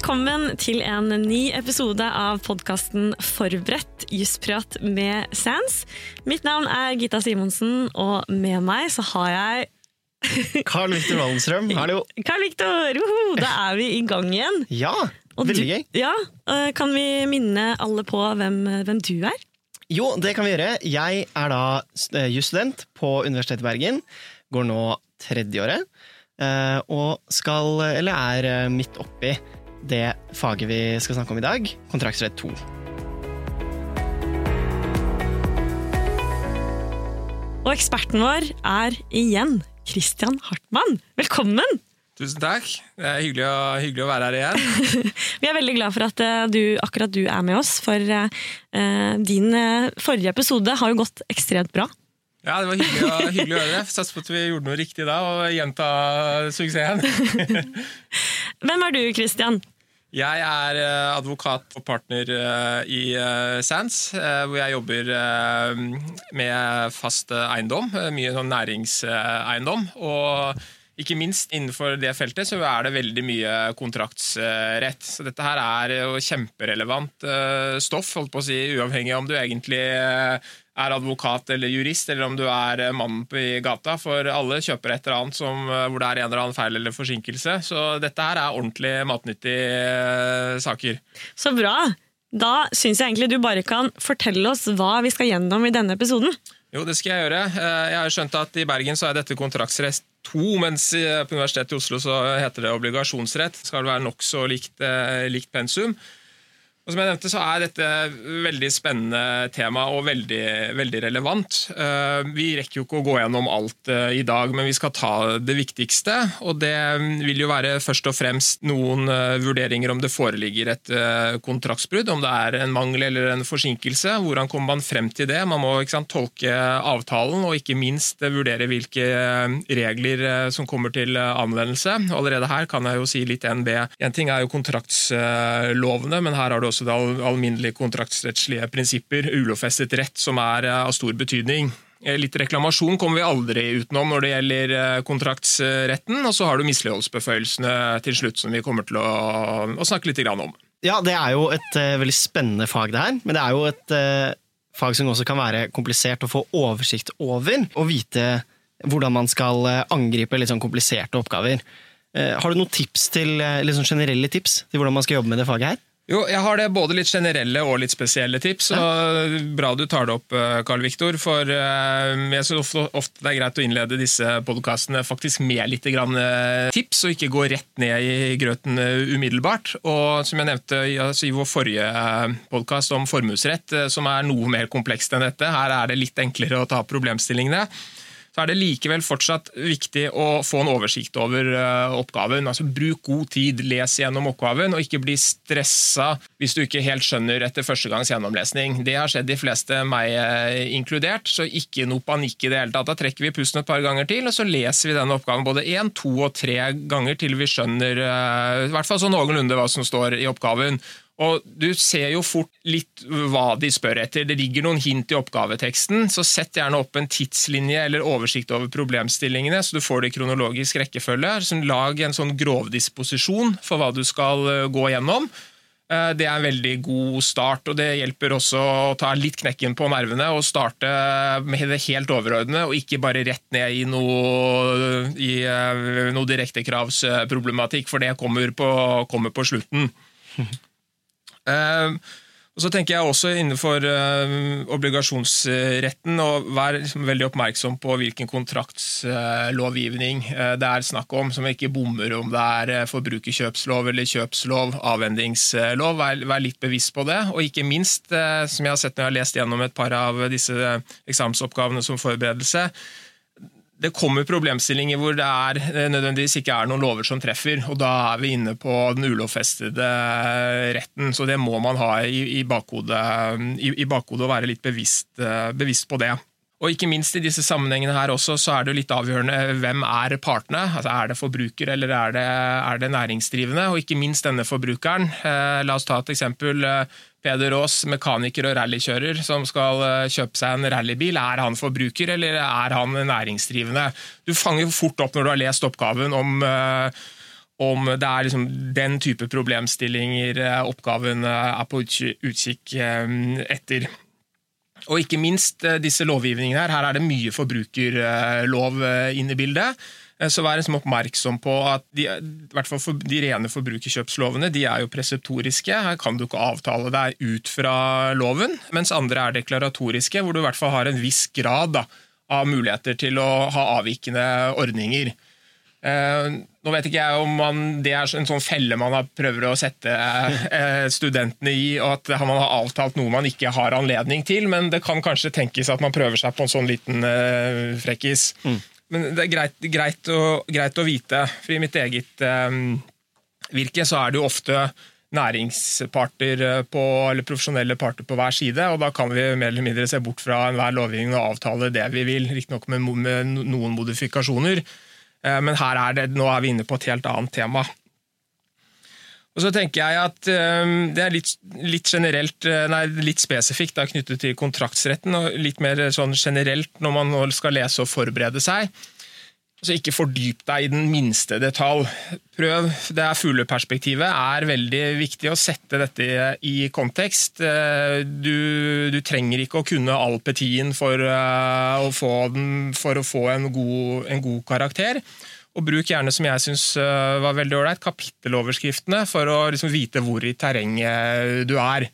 Velkommen til en ny episode av podkasten Forberedt jusprat med Sans. Mitt navn er Gita Simonsen, og med meg så har jeg Carl Victor Wallenstrøm, hallo. Karl-Victor, Uhu, da er vi i gang igjen. Ja, veldig gøy. Ja, øh, Kan vi minne alle på hvem, hvem du er? Jo, det kan vi gjøre. Jeg er da eh, jusstudent på Universitetet i Bergen. Går nå tredjeåret. eh, Og skal, eller er eh, midt oppi det faget vi skal snakke om i dag, kontraktsrett 2. Og eksperten vår er igjen Christian Hartmann. Velkommen! Tusen takk. Det er hyggelig å, hyggelig å være her igjen. Vi er veldig glad for at eh, du, akkurat du er med oss, for eh, din uh, forrige episode har jo gått ekstremt bra. Ja, Det var hyggelig å, hyggelig å høre det. Satser på at vi gjorde noe riktig da, og gjenta suksessen. Hvem er du, Christian? Jeg er eh, advokat og partner eh, i eh, Sands, hvor jeg jobber med fast eiendom. Mye sånn næringseiendom. Og ikke minst innenfor det feltet så er det veldig mye kontraktsrett. Så dette her er jo kjemperelevant stoff, holdt på å si, uavhengig om du egentlig er advokat eller jurist, eller om du er eh, mannen i gata. For alle kjøper et eller annet som, eh, hvor det er en eller annen feil eller forsinkelse. Så dette her er ordentlig matnyttige eh, saker. Så bra! Da syns jeg egentlig du bare kan fortelle oss hva vi skal gjennom i denne episoden. Jo, det skal jeg gjøre. Jeg har skjønt at i Bergen så er dette kontraktsrett 2, mens på Universitetet i Oslo så heter det obligasjonsrett. Det skal være nokså likt, likt pensum. Og som jeg nevnte, så er dette veldig spennende tema og veldig, veldig relevant. Eh, Vi rekker jo ikke å gå gjennom alt eh, i dag, men vi skal ta det viktigste. Og det vil jo være først og fremst noen eh, vurderinger om det foreligger et kontraktsbrudd, om det er en mangel eller en forsinkelse. Hvordan kommer man frem til det? Man må sant, tolke avtalen, og ikke minst vurdere hvilke regler som kommer til anvendelse. Allerede her kan jeg jo si litt NB. En ting er jo kontraktslovene, men her har du også det al- alminnelige kontraktsrettslige prinsipper, ulovfestet rett, som er eh, av stor betydning. Eh, Litt reklamasjon kommer vi aldri utenom når det gjelder eh, kontraktsretten, og så har du misligholdsbeføyelsene til slutt, som vi kommer til å, å snakke litt om. Ja, det er jo et uh, veldig spennende fag det her, men det er jo et uh, fag som også kan være komplisert å få oversikt over, og vite hvordan man skal angripe litt sånn kompliserte oppgaver. Har du noen tips til, sånn generelle tips til hvordan man skal jobbe med det faget her? Jo, jeg har det både litt generelle og litt spesielle tips. og Bra du tar det opp, Karl Viktor. For eh, jeg synes ofte, ofte det er greit å innlede disse podkastene faktisk med litt grann eh, tips, og ikke gå rett ned i grøten eh, umiddelbart. Og som jeg nevnte i- vår forrige podkast om formuesrett, eh, som er noe mer komplekst enn dette, her er det litt enklere å ta problemstillingene så er det likevel fortsatt viktig å få en oversikt over eh, oppgaven. Altså Bruk god tid, les gjennom oppgaven, og ikke bli stressa hvis du ikke helt skjønner etter første gangs gjennomlesning. Det har skjedd de fleste, meg eh, inkludert, så ikke noe panikk i det hele tatt. Da trekker vi pusten et par ganger til, og så leser vi denne oppgaven både én, to og tre ganger til vi skjønner eh, i hvert fall så noenlunde hva som står i oppgaven. Og Du ser jo fort litt hva de spør etter. Det ligger noen hint i oppgaveteksten, så sett gjerne opp en tidslinje eller oversikt over problemstillingene, så du får det i kronologisk rekkefølge. Så Lag en sånn grovdisposisjon for hva du skal eh, gå gjennom. Eh, Det er en veldig god start, og det hjelper også å ta litt knekken på nervene og starte med det helt overordnede, og ikke bare rett ned i noe, i, eh, noe direktekravsproblematikk, for det kommer på, kommer på slutten. Eh, og så tenker jeg også innenfor eh, obligasjonsretten å være liksom veldig oppmerksom på hvilken kontraktslovgivning eh, det er snakk om, som ikke bommer om det er eh, forbrukerkjøpslov eller kjøpslov, avhendingslov. Vær, litt bevisst på det. Og ikke minst, som jeg har sett når jeg har lest gjennom et par av disse eksamensoppgavene som forberedelse, det kommer problemstillinger hvor det er, eh, nødvendigvis ikke er noen lover som treffer, og da er vi inne på den ulovfestede retten. Så det må man ha i, bakhodet, i, i bakhodet og være litt bevisst, eh, bevisst, på det. Og ikke minst i disse sammenhengene her også, så er det litt avgjørende hvem er partene. Altså Er det forbruker eller er det, er det næringsdrivende? Og ikke minst denne forbrukeren. Eh, la oss ta et eksempel. Peder Aas, mekaniker og rallykjører, som skal eh, kjøpe seg en rallybil. Er han forbruker, eller er han næringsdrivende? Du fanger fort opp når du har lest oppgaven om, eh, om det er liksom den type problemstillinger eh, oppgaven er på utkikk etter. Og ikke minst disse lovgivningene her. Her er det mye forbrukerlov inne i bildet. Eh, så vær liksom oppmerksom på at de, i hvert fall for, de rene forbrukerkjøpslovene de er jo preseptoriske. Her kan du ikke avtale deg ut fra loven, mens andre er deklaratoriske, hvor du i hvert fall har en viss grad da, av muligheter til å ha avvikende ordninger. Eh, nå vet ikke jeg om man, det er en sånn felle man har prøver å sette eh, studentene i, og at man har avtalt noe man ikke har anledning til, men det kan kanskje tenkes at man prøver seg på en sånn liten frekkis. Mm. Men det er greit, greit, å, greit å, vite. For i mitt eget um, virke så er det jo ofte næringsparter eh, på, eller profesjonelle parter på hver side, og da kan vi mer eller mindre se bort fra enhver lovgivning og avtale det vi vil, riktignok med, med noen modifikasjoner. Eh, men her er det, nå er vi inne på et helt annet tema. Og så tenker jeg at um, Det er litt, litt, generelt, eh, nei, litt spesifikt da, knyttet til kontraktsretten, og litt mer sånn generelt når man skal lese og forberede seg. Altså Ikke fordyp deg i den minste detalj. Prøv. Det er Fugleperspektivet er veldig viktig å sette dette i kontekst. Eh, du, du trenger ikke å kunne alpetien for, uh, å få for å få en god, en god karakter. Og bruk gjerne, som jeg syns eh, var veldig ålreit, kapitteloverskriftene for å liksom vite hvor i terrenget du er.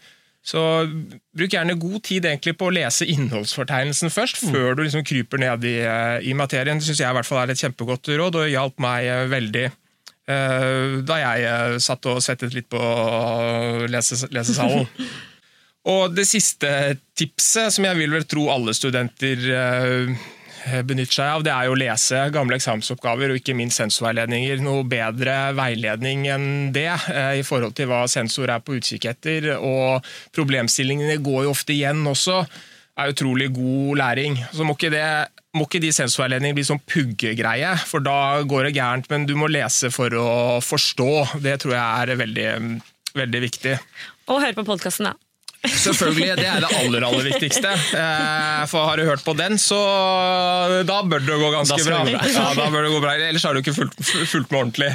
Så bruk gjerne god tid på å lese innholdsfortegnelsen først, mm. før du liksom kryper ned i, eh, i materien. Det syns jeg i hvert fall er et kjempegodt råd, og hjalp meg eh, veldig da jeg satt og svettet litt på lese, lesesalen. og det siste tipset, som jeg vil vel tro alle studenter benytter seg av, det er jo å lese gamle eksamensoppgaver og ikke minst sensorveiledninger. Noe bedre veiledning enn det eh, i forhold til hva sensor er på utkikk etter. Og problemstillingene går jo ofte igjen også. er utrolig god læring. Så må ikke, det, må ikke de sensorveiledningene bli sånn puggegreie, for da går det gærent. Men du må lese for å forstå. Det tror jeg er veldig, veldig viktig. Og høre på podkasten, da. Selvfølgelig, det er det aller aller viktigste. Eh, for har du hørt på den, så da bør det gå ganske bra. Ja, da bør det gå bra. Ellers har du ikke fulgt, fulgt med ordentlig.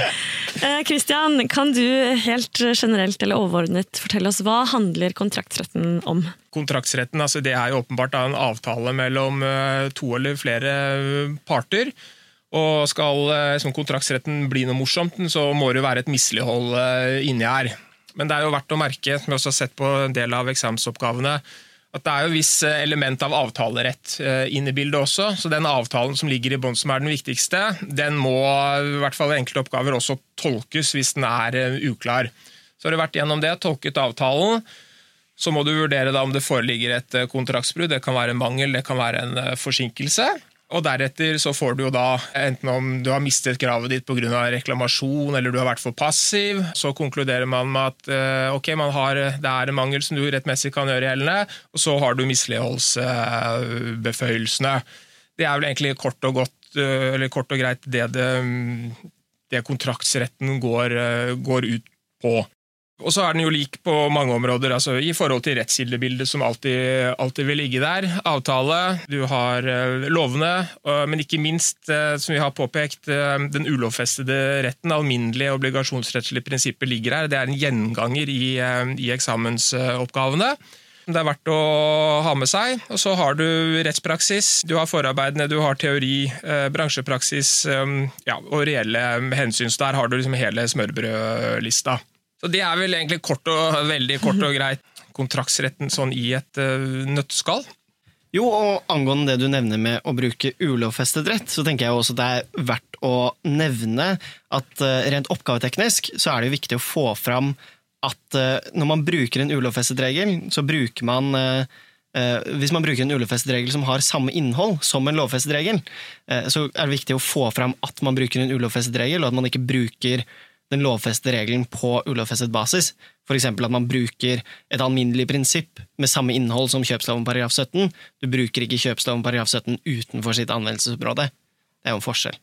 Kristian, eh, kan du helt generelt eller overordnet fortelle oss hva handler kontraktsretten om? Kontraktsretten altså det er jo åpenbart en avtale mellom eh, to eller flere parter. Og skal som kontraktsretten bli noe morsomt, så må det jo være et mislighold inni her. Men det er jo verdt å merke, som vi også har sett på en del av eksamensoppgavene, at det er jo viss eh, element av avtalerett eh, inn i bildet også. Så den avtalen som ligger i bånn som er den viktigste, den må i hvert fall i enkelte oppgaver også tolkes hvis den er eh, uklar. Så har du vært gjennom det, tolket avtalen. Så må du vurdere om det foreligger et kontraktsbrudd. Det kan være en mangel, det kan være en forsinkelse. Og deretter så får du jo da, enten om du har mistet kravet ditt pga. reklamasjon eller du har vært for passiv, så konkluderer man med at eh, ok, har, det er en mangel som du rettmessig kan gjøre gjeldende, og så har du misligholdsbeføyelsene. Det er vel egentlig kort og, godt, eh, kort og greit det, det, det kontraktsretten går, eh, går ut på. Og så er den jo lik på mange områder, altså i forhold til rettskildebildet som alltid, alltid, vil ligge der. Avtale, du har uh, lovene, uh, men ikke minst, uh, som vi har påpekt, den ulovfestede retten. Alminnelige obligasjonsrettslige prinsipper ligger her. Det er en gjenganger i, i eksamensoppgavene. Det er verdt å ha med seg. Og så har du rettspraksis, du har forarbeidene, du har teori, bransjepraksis ja, og reelle hensyn. Så der har du liksom hele smørbrødlista. Så Det er vel egentlig kort og, veldig kort og greit kontraktsretten sånn i et uh, nøtteskall. Jo, og angående det du nevner med å bruke ulovfestet rett, så tenker jeg også det er verdt å nevne at uh, rent oppgaveteknisk så er det viktig å få fram at uh, når man bruker en ulovfestet regel, så bruker man eh, hvis man bruker en ulovfestet regel som har samme innhold som en lovfestet regel, eh, så er det viktig å få fram at man bruker en ulovfestet regel, og at man ikke bruker den lovfestede regelen på ulovfestet basis. F.eks. at man bruker et alminnelig prinsipp med samme innhold som kjøpsloven paragraf 17. Du bruker ikke kjøpsloven paragraf 17 utenfor sitt anvendelsesområde. Det er jo en forskjell.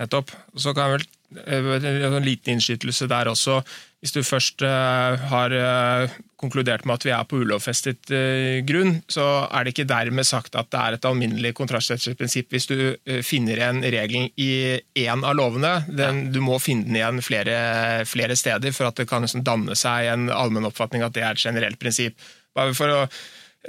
Nettopp. Så kan jeg vel eh, en liten innskytelse der også. Hvis du først uh, har uh, konkludert med at vi er på ulovfestet uh, grunn, så er det ikke dermed sagt at det er et alminnelig kontrastrettslig hvis du finner igjen regelen i én av lovene. Den, du må finne den igjen flere, flere steder for at det kan liksom danne seg en allmenn oppfatning at det er et generelt prinsipp. Bare for å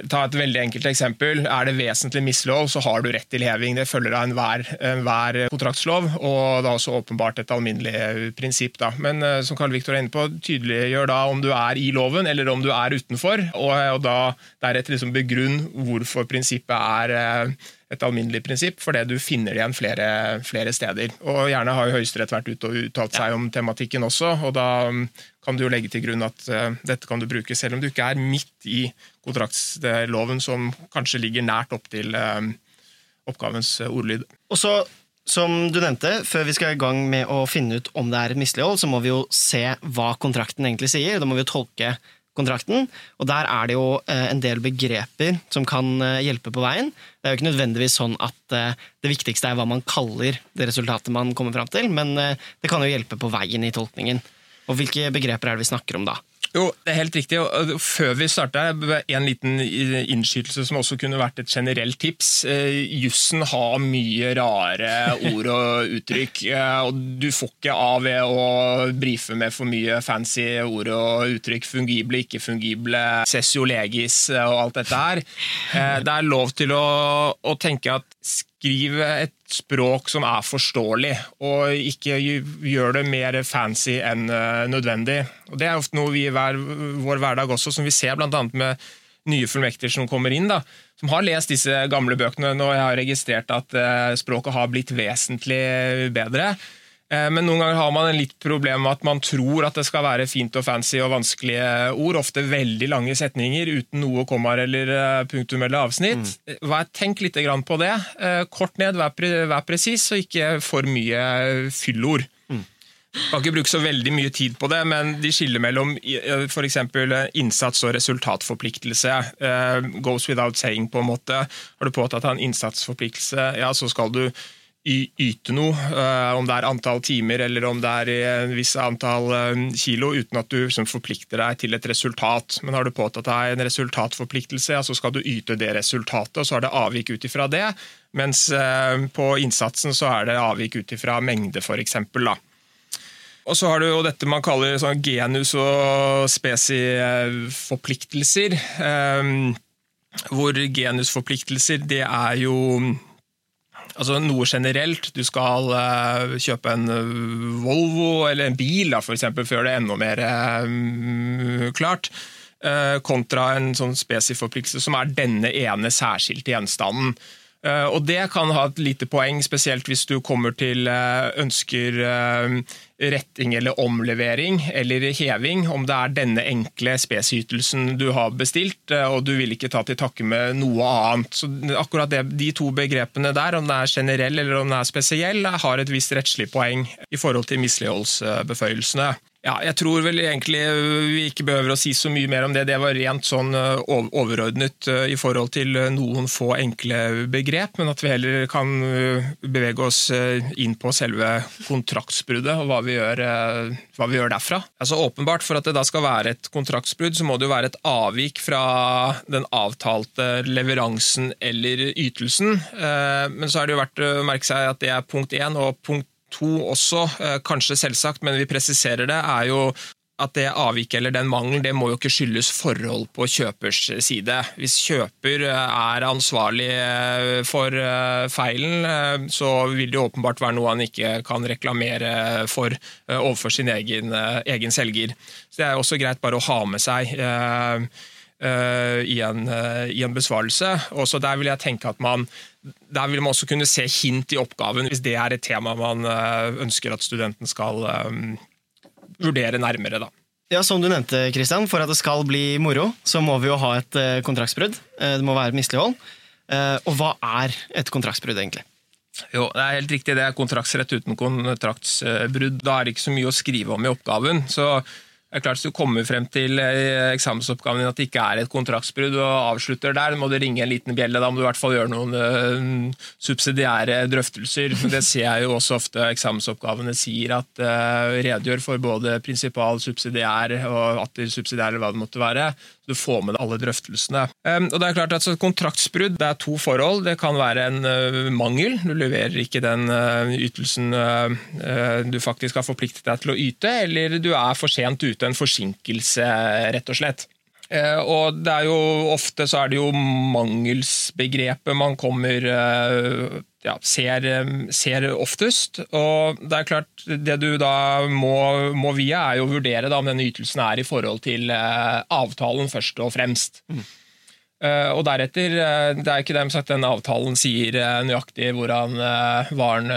Ta et veldig enkelt eksempel. Er det vesentlig mislov, så har du rett til heving. Det følger av enhver, enhver kontraktslov, og det er også åpenbart et alminnelig prinsipp. Da. Men eh, som Karl Viktor er inne på, tydeliggjør da om du er i loven eller om du er utenfor, og, og da deretter liksom begrunn hvorfor prinsippet er eh, et alminnelig prinsipp, fordi du finner det igjen flere, flere steder. Og Gjerne har jo Høyesterett vært ute og uttalt seg om tematikken også, og da um, kan du jo legge til grunn at uh, dette kan du bruke selv om du ikke er midt i kontraktsloven, som kanskje ligger nært opp til uh, oppgavens ordlyd. Og så som du nevnte, Før vi skal i gang med å finne ut om det er et mislighold, så må vi jo se hva kontrakten egentlig sier. Da må vi jo tolke kontrakten. Og der er det jo eh, en del begreper som kan eh, hjelpe på veien. Det er jo ikke nødvendigvis sånn at eh, det viktigste er hva man kaller det resultatet man kommer fram til, men det kan jo hjelpe på veien i tolkningen. Og hvilke begreper er det vi snakker om da? Jo, det er helt riktig. Før vi starter, en liten innskytelse som også kunne vært et generelt tips. Eh, jussen har mye rare ord og uttrykk, eh, og du får ikke av ved å brife med for mye fancy ord og uttrykk. Fungible, ikke fungible, sessio legis og alt dette her. Eh, det er lov til å, å tenke at skriv et språk som er forståelig, og ikke gjør det mer fancy enn eh, nødvendig. Og Det er ofte noe vi i hver, vår hverdag også, som vi ser bl.a. med nye fullmekter som kommer inn, da, som har lest disse gamle bøkene. Nå har registrert at eh, språket har blitt vesentlig bedre. Eh, men noen ganger har man en litt problem med at man tror at det skal være fint og fancy og vanskelige ord. Ofte veldig lange setninger uten noe kommaer eller eh, punktum eller avsnitt. Mm. Tenk litt på det. Eh, kort ned, vær, vær presis, og ikke for mye fyllord. Mm. Kan ikke bruke så veldig mye tid på det, men de skiller mellom f.eks. innsats og resultatforpliktelse. Goes without saying, på en måte. Har du påtatt deg en innsatsforpliktelse, ja, så skal du yte noe, uh, om det er antall timer eller om det er en viss antall uh, kilo, uten at du liksom, forplikter deg til et resultat. Men har du påtatt deg en resultatforpliktelse, så skal du yte det resultatet, og så er det avvik ut ifra det. Mens på innsatsen så er det avvik ut ifra mengde, f.eks. Og så har du jo dette man kaller sånn genus- og spesiforpliktelser. hvor genusforpliktelser det er jo altså noe generelt. Du skal uh, kjøpe en eh, Volvo eller en bil, for eksempel, for å gjøre det enda mer uh, klart. Uh, kontra en sånn spesiforpliktelse som er denne ene særskilte gjenstanden. Eh, og Det kan ha et lite poeng, spesielt hvis du kommer til eh, ønsker eh, retting eller omlevering eller heving, om det er denne enkle spesytelsen du har bestilt, og du vil ikke ta til takke med noe annet. Så akkurat det, De to begrepene der, om det er generell eller om det er spesiell, har et visst rettslig poeng i forhold til misligholdsbeføyelsene. Ja, jeg tror vel egentlig øh, vi ikke behøver å si så mye mer om det. Det var rent sånn øh, overordnet øh, i forhold til noen få enkle begrep, men at vi heller kan bevege oss inn på selve kontraktsbruddet og hva vi gjør, hva vi gjør derfra. Altså Åpenbart, for at det da skal være et kontraktsbrudd, så må det jo være et avvik fra den avtalte leveransen eller ytelsen. Men så er det jo verdt å merke seg at det er punkt én, og punkt to også, eh, kanskje selvsagt, men vi presiserer det, er jo at det avviket eller den mangelen det må jo ikke skyldes forhold på kjøpers side. Hvis kjøper eh, er ansvarlig eh, for feilen, så vil det åpenbart være noe han ikke kan reklamere for overfor sin egen, egen selger. Så Det er også greit bare å ha med seg i en, i en besvarelse. Også der vil jeg tenke at man der vil man også kunne se hint i oppgaven, hvis det er et tema man eh, ønsker at studenten skal um, vurdere nærmere. Da. Ja, Som du nevnte, Christian, for at det skal bli moro, så må vi jo ha et eh, kontraktsbrudd. Eh, Det må være et mislighold. Eh, Og hva er et kontraktsbrudd, egentlig? Jo, det er helt riktig. Det er kontraktsrett uten kontraktsbrudd. Da er det ikke så mye å skrive om i oppgaven. Så det er klart, Hvis du kommer frem til eh, eksamensoppgaven din at det ikke er et kontraktsbrudd, og avslutter der, må du ringe en liten bjelle. Da må du i hvert fall gjøre noen eh, subsidiære drøftelser. Det ser jeg jo også ofte eksamensoppgavene sier, at uh, redegjør for både prinsipal, subsidiær og atter subsidiær, eller hva det måtte være. Du får med deg alle drøftelsene. Um, og det er klart at Kontraktsbrudd det er to forhold. Det kan være en uh, mangel. Du leverer ikke den uh, ytelsen uh, du faktisk har forpliktet deg til å yte, eller du er for sent ute, en forsinkelse, rett og slett. Eh, Og det er jo ofte så er det jo mangelsbegrepet man kommer eh, ja, ser, eh, ser oftest. Og det er klart, det du da må, må via, er jo å vurdere da, om denne ytelsen er i forhold til eh, avtalen, først og fremst. Eh, og deretter, Det er ikke dem sagt den avtalen sier nøyaktig hvordan varen,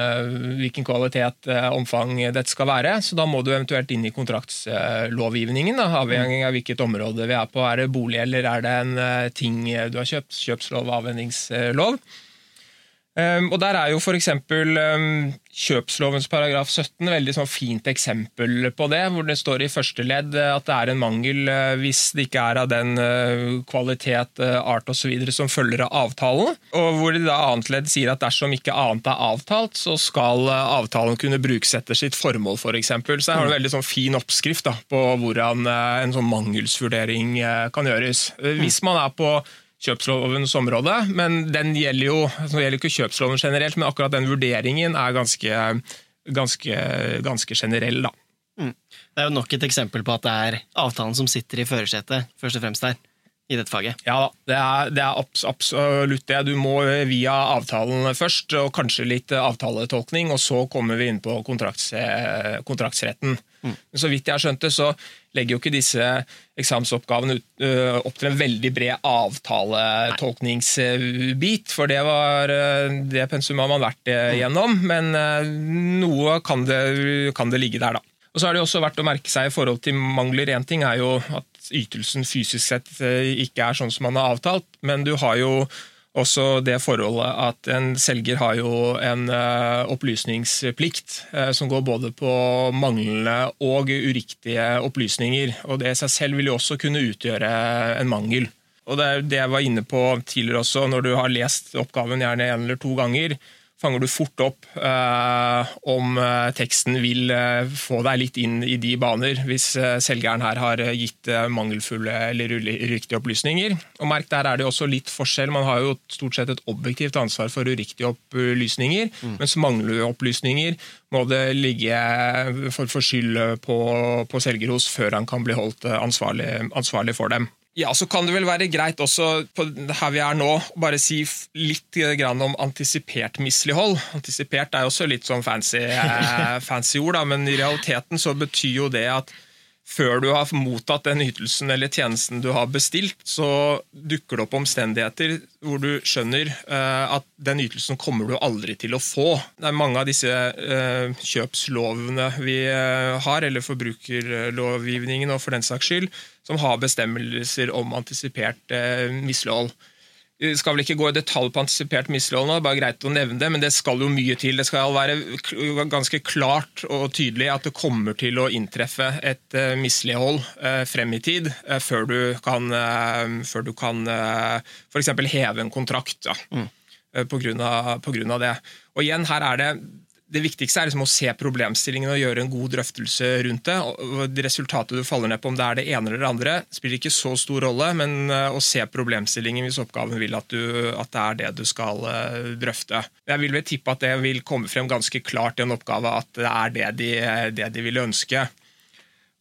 hvilken kvalitet, omfang dette skal være, så da må du eventuelt inn i kontraktslovgivningen, da, avhengig av hvilket område vi er på. Er det bolig, eller er det en ting du har kjøpt? Kjøpslov, avhendingslov. Um, og Der er jo f.eks. Um, kjøpslovens paragraf 17 veldig sånn fint eksempel på det, hvor det står i første ledd uh, at det er en mangel uh, hvis det ikke er av den uh, kvalitet, uh, art osv. som følger av avtalen. Og hvor det da annet ledd sier at dersom ikke annet er avtalt, så skal uh, avtalen kunne brukes etter sitt formål, f.eks. For eksempel. så jeg har en veldig sånn fin oppskrift da, på hvordan en sånn mangelsvurdering kan gjøres. Hvis man er på kjøpslovens område, men den gjelder jo altså, det gjelder ikke kjøpsloven generelt, men akkurat den vurderingen er ganske, ganske, ganske generell. da. Det er jo nok et eksempel på at det er avtalen som sitter i førersetet, først og fremst der. i dette faget. Ja det er, det er abs absolutt det. Du må via avtalen først, og kanskje litt avtaletolkning, og så kommer vi inn på kontrakts, eh, Men så vidt jeg har skjønt det, så legger jo ikke disse eksamensoppgavene ut, ø, opp til en veldig bred avtaletolkningsbit, for det var ø, det pensumet man har vært igjennom. men noe kan det, kan det ligge der, da. Og så er det jo også verdt å merke seg i forhold til mangler. Én ting er jo at ytelsen fysisk sett ikke er sånn som man har avtalt, men du har jo også det forholdet at en selger har jo en eh, opplysningsplikt eh, som går både på manglende og uriktige opplysninger. og Det i seg selv vil jo også kunne utgjøre en mangel. Og Det er det jeg var inne på tidligere også, når du har lest oppgaven gjerne en eller to ganger, fanger du fort opp eh, om eh, teksten vil eh, få deg litt inn i de baner, hvis eh, selgeren her har gitt mangelfulle eller uriktige opplysninger. Og merk, Der er det også litt forskjell. Man har jo stort sett et objektivt ansvar for uriktige opplysninger, mens manglende opplysninger må det ligge for, for skyld på, på selger hos før han kan bli holdt ansvarlig, ansvarlig for dem. Ja, så kan det vel være greit også, på her vi er nå, å bare si litt om antisipert mislighold. Antisipert er jo også litt sånn fancy, eh, fancy ord, da, men i realiteten så betyr jo det at før du har mottatt den ytelsen eller tjenesten du har bestilt, så dukker det opp omstendigheter hvor du skjønner eh, at den ytelsen kommer du aldri til å få. Det er mange av disse eh, kjøpslovene vi eh, har, eller forbrukerlovgivningen og for den saks skyld, som har bestemmelser om antisipert mislighold. Vi skal vel ikke gå i detalj på antisipert mislighold nå, det er bare greit å nevne det, men det skal jo mye til. Det skal være ganske klart og tydelig at det kommer til å inntreffe et eh, mislighold eh, frem i tid, eh, før du kan, før du kan f.eks. heve en kontrakt ja, Mm. på, grunn av, på grunn av det. Og igjen, her er det det viktigste er liksom å se problemstillingen og gjøre en god drøftelse rundt det. Og Resultatet du faller ned på, om det er det ene eller det andre, spiller ikke så stor rolle, men eh, å se problemstillingen hvis oppgaven vil at, du, at det er det du skal eh, drøfte. Jeg vil vel tippe at det vil komme frem ganske klart i en oppgave at det er det de, det de vil ønske.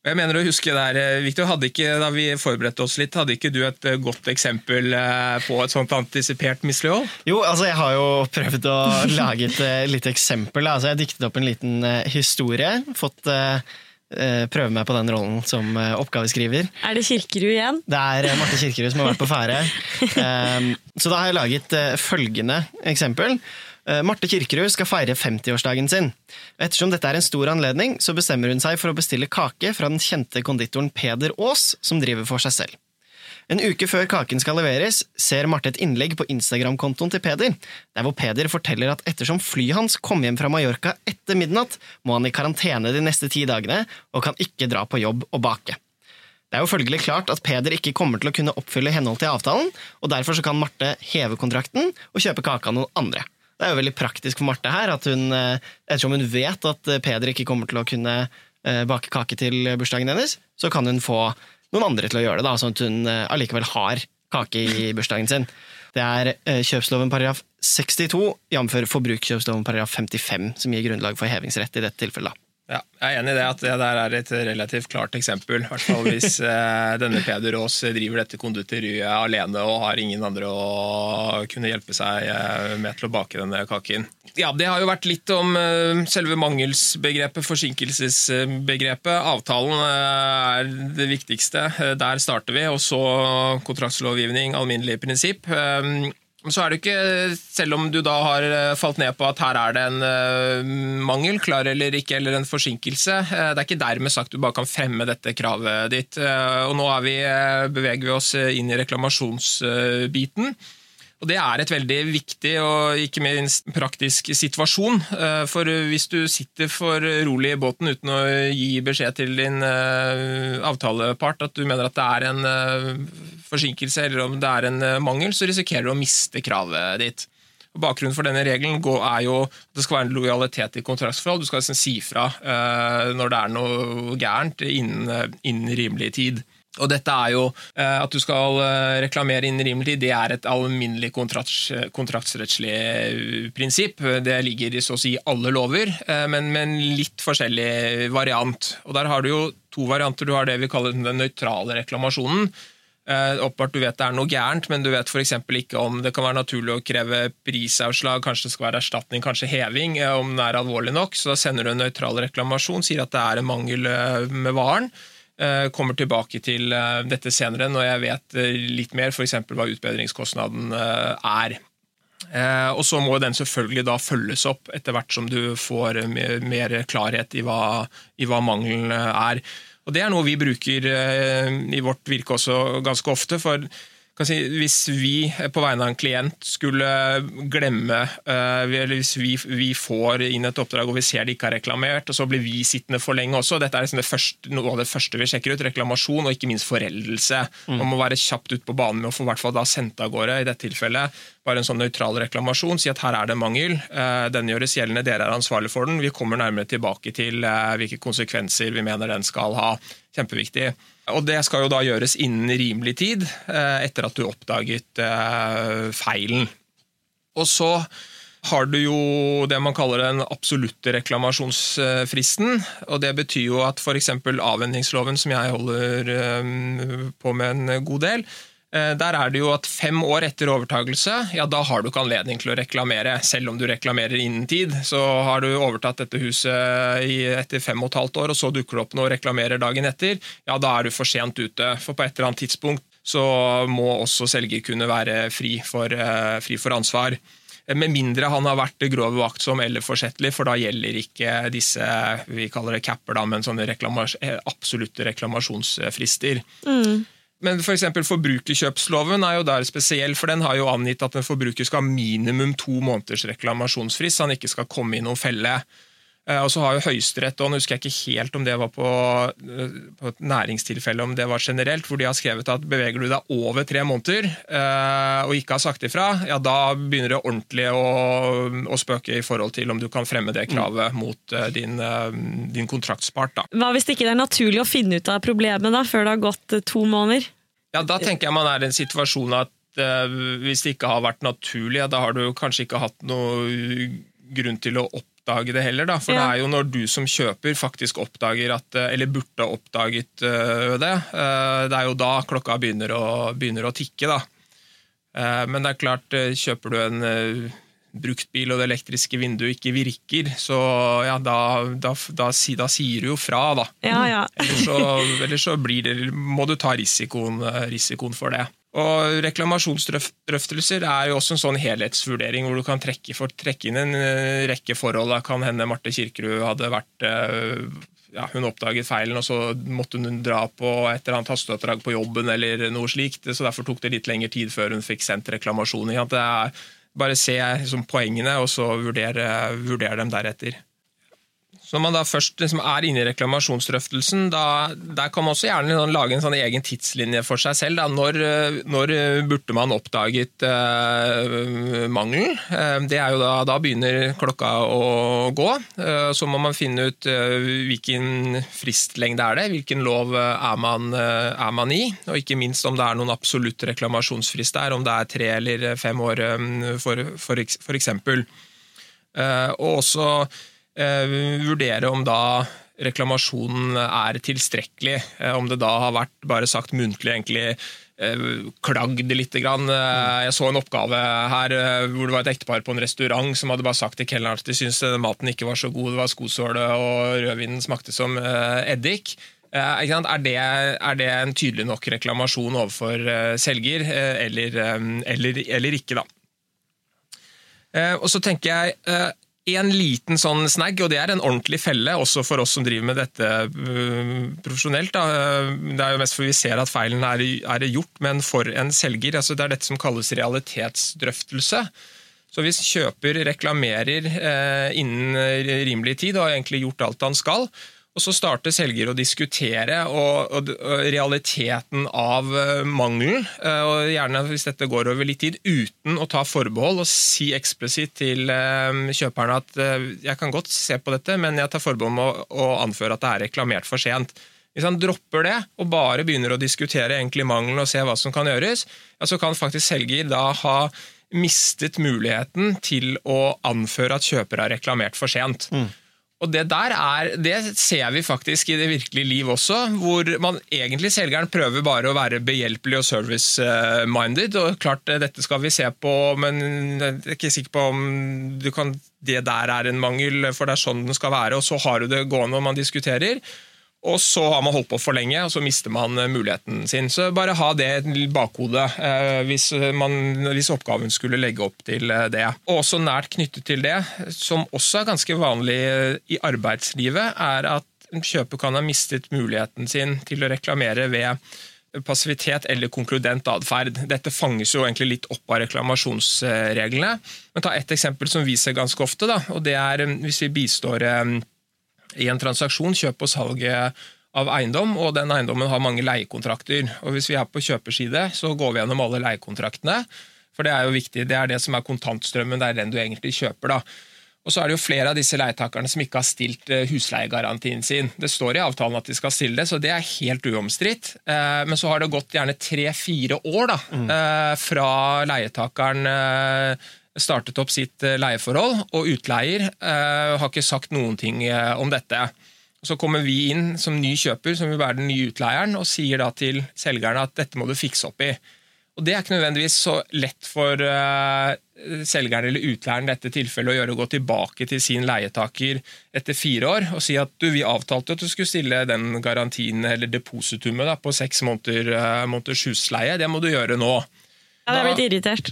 Jeg mener å huske der, eh, Victor, hadde ikke, Da vi forberedte oss litt, hadde ikke du et eh, godt eksempel eh, på et sånt antisipert mislighold? Jo, altså jeg har jo prøvd å lage et lite eksempel. Altså, jeg diktet opp en liten historie. Fått prøve meg på den rollen som oppgaveskriver. Er det Kirkerud igjen? Det er Marte Kirkerud som har vært på ferde. Så da har jeg laget følgende eksempel. Eh, Marte Kirkerud skal feire 50-årsdagen sin. Ettersom dette er en stor anledning, så bestemmer hun seg for å bestille kake fra den kjente konditoren Peder Aas, som driver for seg selv. En uke før kaken skal leveres, ser Marte et innlegg på Instagram-kontoen til Peder, der hvor Peder forteller at ettersom flyet hans kom hjem fra Mallorca etter midnatt, må han i karantene de neste ti dagene, og kan ikke dra på jobb og bake. Det er jo følgelig klart at Peder ikke kommer til å kunne oppfylle henhold til avtalen, og derfor kan Marte heve kontrakten og kjøpe kake av noen andre. Det er jo veldig praktisk for Marte her, at hun, eh, ettersom hun vet at Peder ikke kommer til å kunne eh, bake kake til bursdagen hennes, så kan hun få noen andre til å gjøre det, da, sånn at hun eh, allikevel har kake i bursdagen sin. Det er kjøpsloven paragraf 62, jf. forbrukskjøpsloven paragraf 55, som gir grunnlag for hevingsrett i dette tilfellet. Ja, jeg er enig i det at det der er et relativt klart eksempel. I hvert fall hvis eh, denne Peder Aas driver dette konditoriet alene og har ingen andre å kunne hjelpe seg eh, med til å bake denne kaken. Ja, Det har jo vært litt om eh, selve mangelsbegrepet, forsinkelsesbegrepet. Avtalen eh, er det viktigste. Eh, der starter vi. Og så kontraktslovgivning, alminnelig prinsipp. Eh, så er det ikke, selv om du da har eh, falt ned på at her er det en uh, mangel, klar eller ikke, eller en forsinkelse, uh, det er ikke dermed sagt du bare kan fremme dette kravet ditt. Og nå vi, beveger vi oss inn i reklamasjonsbiten. Og Det er et veldig viktig og ikke minst praktisk situasjon. Eh, for hvis du sitter for rolig i båten uten å gi beskjed til din eh, avtalepart at du mener at det er en eh, forsinkelse eller om det er en mangel, så risikerer du å miste kravet ditt. Bakgrunnen for denne regelen er jo at det skal være en lojalitet i kontraktsforhold. Du skal liksom si fra når det er noe gærent innen, innen rimelig tid. Og dette er jo eh, At du skal eh, reklamere innen rimelig tid, det er et alminnelig kontrakts, kontraktsrettslig eh, prinsipp. Det ligger i så å si alle lover, men med en litt forskjellig variant. Og Der har du jo to varianter. Du har det vi kaller den nøytrale reklamasjonen. Oppbart du vet det er noe gærent, men du vet f.eks. ikke om det kan være naturlig å kreve prisavslag, kanskje det skal være erstatning, kanskje heving, om den er alvorlig nok. Så da sender du en nøytral reklamasjon, sier at det er en mangel med varen. Eh, kommer tilbake til eh, dette senere når jeg vet eh, litt mer, f.eks. hva utbedringskostnaden er. Og Så må den selvfølgelig da følges opp etter hvert som du får mer klarhet i hva, i hva mangelen er. Og Det er noe vi bruker i vårt virke også ganske ofte. for Si, hvis vi på vegne av en klient skulle glemme uh, eller Hvis vi, vi, får inn et oppdrag og vi ser det ikke er reklamert, og så blir vi sittende for lenge også Dette er liksom det første, noe av det første vi sjekker ut. Reklamasjon og ikke minst foreldelse. Mm. Man må være kjapt ut på banen med å få hvert fall da sendt av gårde. I dette tilfellet bare en sånn nøytral reklamasjon. Si at her er det mangel. Uh, den gjøres gjeldende, dere er ansvarlig for den. Vi kommer nærmere tilbake til hvilke konsekvenser vi mener den skal ha. Kjempeviktig. Og Det skal jo da gjøres innen rimelig tid eh, etter at du oppdaget eh, feilen. Og så har du jo det man kaller den absolutte reklamasjonsfristen. og Det betyr jo at f.eks. avhendingsloven, som jeg holder eh, på med en god del, der er det jo at fem år etter overtagelse, ja da har du ikke anledning til å reklamere. Selv om du reklamerer innen tid, så har du overtatt dette huset etter fem og et halvt år, og så dukker det opp noe og reklamerer dagen etter, ja da er du for sent ute. For på et eller annet tidspunkt så må også selger kunne være fri for, eh, fri for ansvar. Med mindre han har vært grov uaktsom eller forsettlig, for da gjelder ikke disse vi kaller det capper, da, men sånne reklamas eh, absolutte reklamasjonsfrister. Mm. Men for eksempel Forbrukerkjøpsloven er jo der spesiell, for den har jo angitt at en forbruker skal ha minimum to måneders reklamasjonsfrist, så han ikke skal komme i noen felle. Eh, og så har jo Høyesterett, og nå husker jeg ikke helt om det var på, eh, på, et næringstilfelle, om det var generelt, hvor de har skrevet at beveger du deg over tre måneder eh, og ikke har sagt ifra, ja da begynner det ordentlig å, å spøke i forhold til om du kan fremme det kravet mm. mot din, din, kontraktspart. Da. Hva hvis det ikke er naturlig å finne ut av problemet da, før det har gått to måneder? Ja, Da tenker jeg man er i en situasjon at hvis det ikke har vært naturlig, ja, da har du kanskje ikke hatt noe grunn til å oppdage det heller. Da. For ja. det er jo når du som kjøper faktisk oppdager at eh, Eller burde oppdaget uh, det. Det er jo da klokka begynner å, begynner å tikke, da. Men det er klart, kjøper du en bruktbil og det elektriske vinduet ikke virker, så ja, da, da, da, da sier du jo fra, da. Ja, ja. Ellers så, eller så det, må du ta risikoen, risikoen, for det. Og Reklamasjonsdrøftelser er jo også en sånn helhetsvurdering hvor du kan trekke, for, trekke inn en eh, rekke forhold. Da kan hende Marte Kirkerud hadde vært eh, ja, Hun oppdaget feilen, og så måtte hun dra på et eller annet hasteoppdrag på jobben, eller noe slikt, så derfor tok det litt lengre tid før hun fikk sendt reklamasjon. Det er bare se liksom, poengene, og så vurdere, vurdere dem deretter. Når man da først liksom er inne i reklamasjonsdrøftelsen, der kan man også gjerne sånn lage en sånn egen tidslinje for seg selv. Når, når burde man oppdaget uh, mangelen? Uh, det er jo da, da, begynner klokka å gå. Så må man finne ut hvilken fristlengde er det, hvilken lov er man, er man, i, og ikke minst om det er noen absolutt reklamasjonsfrist der, om det er tre eller fem år, for, for, for eksempel. og også Eh, vurdere om da reklamasjonen er tilstrekkelig. Eh, om det da har vært bare sagt muntlig egentlig klagde klagd litt. Jeg så en oppgave her hvor det var et ektepar på en restaurant som hadde bare sagt til kelneren at de syntes maten ikke var så god, det var skosåle og rødvinen smakte som eddik. Er det, er det en tydelig nok reklamasjon overfor selger, eller, eller, eller ikke, da? Og så tenker jeg en liten sånn snagg, og det er en ordentlig felle, også for oss som driver med dette uh, profesjonelt. Da. Det er jo mest for vi ser at feilen er, er, gjort, men for en selger altså Det er dette som kalles realitetsdrøftelse. Så hvis kjøper reklamerer eh, innen rimelig tid og har egentlig gjort alt han skal, og Så starter selger å diskutere og, og, og realiteten av uh, mangelen, uh, og gjerne hvis dette går over litt tid, uten å ta forbehold og si eksplisitt til uh, kjøperne at jeg kan godt se på dette, men jeg tar forbehold om å, å, anføre at det er reklamert for sent. Hvis han dropper det og bare begynner å diskutere egentlig mangelen og se hva som kan gjøres, ja, så kan faktisk selger da ha mistet muligheten til å anføre at kjøper har reklamert for sent. Mm. Og det der er, det ser vi faktisk i det virkelige liv også, hvor man egentlig selgeren prøver bare å være behjelpelig og service-minded. og klart Dette skal vi se på, men jeg er ikke sikker på om kan, det der er en mangel, for det er sånn den skal være. Og så har du det gående når man diskuterer. Og så har man holdt på for lenge, og så mister man eh, muligheten sin. Så bare ha det i bakhodet eh, hvis, man, hvis, oppgaven skulle legge opp til eh, det. Og også nært knyttet til det, som også er ganske vanlig i arbeidslivet, er at kjøper kan ha mistet muligheten sin til å reklamere ved passivitet eller konkludent atferd. Dette fanges jo egentlig litt opp av reklamasjonsreglene. Men ta ett eksempel som vi ser ganske ofte. Da, og det er Hvis vi bistår i en transaksjon, kjøp og salg av eiendom, og den eiendommen har mange leiekontrakter. Og Hvis vi er på kjøperside, så går vi gjennom alle leiekontraktene. For det er jo viktig, det er det som er kontantstrømmen, det er den du egentlig kjøper. da. Og så er det jo flere av disse leietakerne som ikke har stilt eh, husleiegarantien sin. Det står i avtalen at de skal stille det, så det er helt uomstridt. Eh, men så har det gått gjerne tre-fire år da, mm. Eh, fra leietakeren startet opp sitt eh, leieforhold, og utleier uh, har ikke sagt noen ting uh, om dette. Så kommer vi inn som ny kjøper, som vil være den nye utleieren, og sier da til selgerne at dette må du fikse opp i. Og Det er ikke nødvendigvis så lett for selgeren eller utleieren dette tilfellet å gjøre å gå tilbake til sin leietaker etter fire år og si at du, vi avtalte at du skulle stille den garantien eller depositumet da, på seks måneder, måneders husleie. Det må du gjøre nå. Ja, jeg er blitt irritert.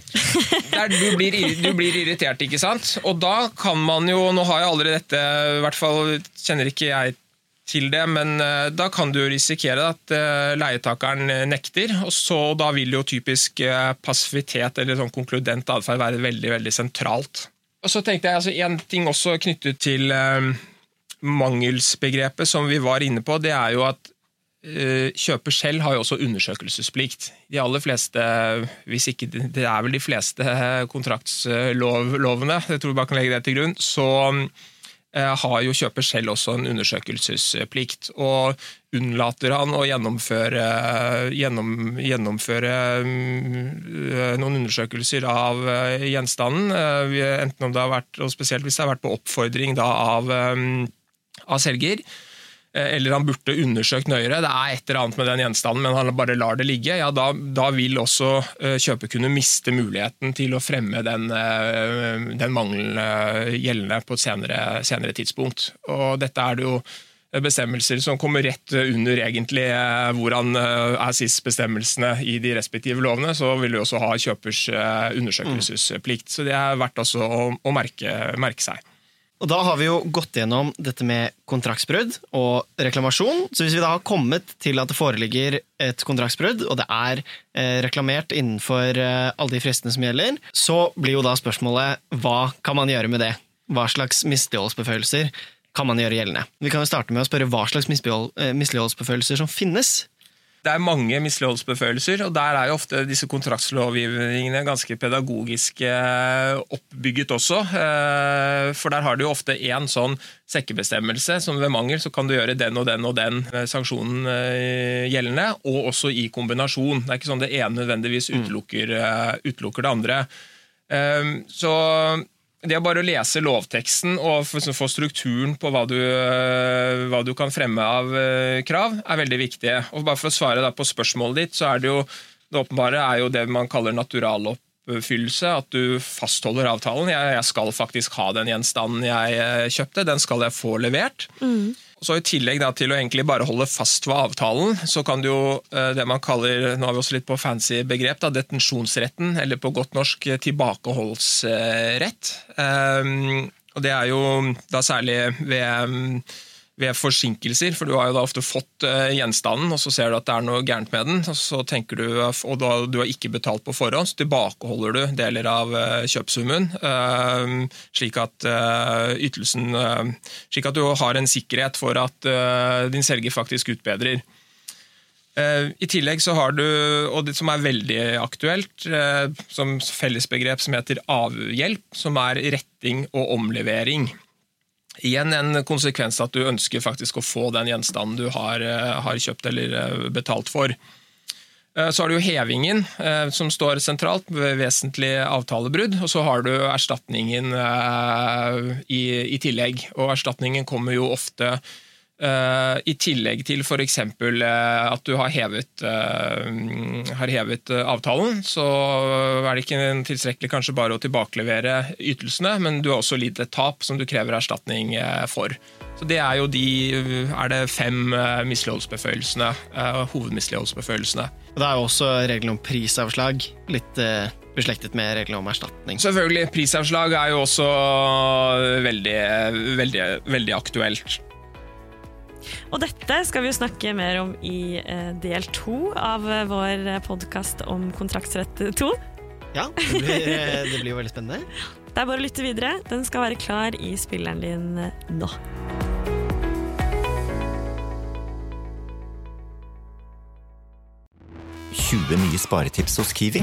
der, du, blir, du, blir, irritert, ikke sant? Og da kan man jo Nå har jeg aldri dette, i hvert fall kjenner ikke jeg til det, men uh, da kan du risikere at uh, leietakeren nekter. og så Da vil jo typisk passivitet eller sånn konkludent atferd være veldig veldig sentralt. Og så tenkte jeg altså, En ting også knyttet til mangelsbegrepet som vi var inne på, det er jo at Eh, kjøper selv har jo også undersøkelsesplikt. De aller fleste, hvis ikke det er vel de fleste kontraktslovene, jeg tror vi bare kan legge det til grunn, så eh, har jo kjøper selv også en undersøkelsesplikt. Og unnlater han å gjennomføre, gjennom, gjennomføre mm, noen undersøkelser av gjenstanden, eh, enten om det har vært, og spesielt hvis det har vært på oppfordring da, av, av selger, Eh, eller han burde undersøkt nøyere, det er et eller annet med den gjenstanden, men han bare lar det ligge, ja, da, da vil også eh, miste muligheten til å fremme den, eh, den mangelen gjeldende på et senere, senere, tidspunkt. Og dette er det jo bestemmelser som kommer rett under egentlig eh, hvordan eh, er SIS-bestemmelsene i de respektive lovene, så vil du også ha kjøpers eh, undersøkelsesplikt. Så det er verdt også å merke, merke seg. Og Da har vi jo gått gjennom dette med kontraktsbrudd og reklamasjon. Så hvis vi da har kommet til at det foreligger et kontraktsbrudd, og det er eh, reklamert innenfor eh, alle de fristene som gjelder, så blir jo da spørsmålet hva kan man gjøre med det? Hva slags misligholdsbefølelser kan man gjøre gjeldende? Vi kan jo starte med å spørre hva slags eh, misligholdsbefølelser som finnes. Det er mange misligholdsbefølelser, og der er jo ofte disse kontraktslovgivningene ganske pedagogisk eh, oppbygget også. Eh, for der har du jo ofte én sånn sekkebestemmelse, som ved mangel så kan du gjøre den og den og den eh, sanksjonen gjeldende, og også i kombinasjon. Det er ikke sånn det ene nødvendigvis mm. utelukker, utelukker det andre. Så det å bare lese lovteksten og få strukturen på hva du, eh, hva du, kan fremme av eh, krav, er veldig viktig. Og bare For å svare på spørsmålet ditt, så er det jo det åpenbare er jo det man kaller naturaloppfyllelse. At du fastholder avtalen. Jeg, jeg skal faktisk ha den gjenstanden jeg eh, kjøpte. Den skal jeg få levert. Mm. Så I tillegg da, til å egentlig bare holde fast ved avtalen, så kan du jo eh, det man kaller nå har vi også litt på fancy begrep, da, detensjonsretten, eller på godt norsk eh, tilbakeholdsrett. Um, og Det er jo da særlig ved ved forsinkelser, for du har jo da ofte fått uh, gjenstanden, og så ser du at det er noe gærent med den, og så tenker du, og da du har ikke betalt på forhånd, så tilbakeholder du deler av uh, kjøpsummen, uh, slik at ytelsen Slik at du har en sikkerhet for at din selger faktisk utbedrer. I tillegg så har du, og det som er veldig aktuelt, som fellesbegrep som heter avhjelp, som er retting og omlevering. Igjen en konsekvens at du ønsker faktisk å få den gjenstanden du har, eh, har kjøpt eller eh, betalt for. Eh, så har du hevingen, som står sentralt ved vesentlig avtalebrudd. Og så har du erstatningen i, i tillegg. Og erstatningen kommer jo ofte Uh, I tillegg til f.eks. Uh, at du har hevet, uh, har hevet avtalen, så er det ikke tilstrekkelig kanskje bare å tilbakelevere ytelsene, men du har også lidd et tap som du krever erstatning for. Så Det er jo de er det fem misligholdsbeføyelsene, hovedmisligholdsbeføyelsene. Det er jo også reglene om prisavslag. Litt beslektet med reglene om erstatning. Selvfølgelig. Prisavslag er jo også veldig, veldig, veldig aktuelt. Og dette skal vi jo snakke mer om i eh, del to av eh, vår podkast om kontraktsrett 2. Ja, det blir, eh, det blir jo veldig spennende. Det er bare å lytte videre. Den skal være klar i spilleren din nå. nye sparetips hos Kiwi.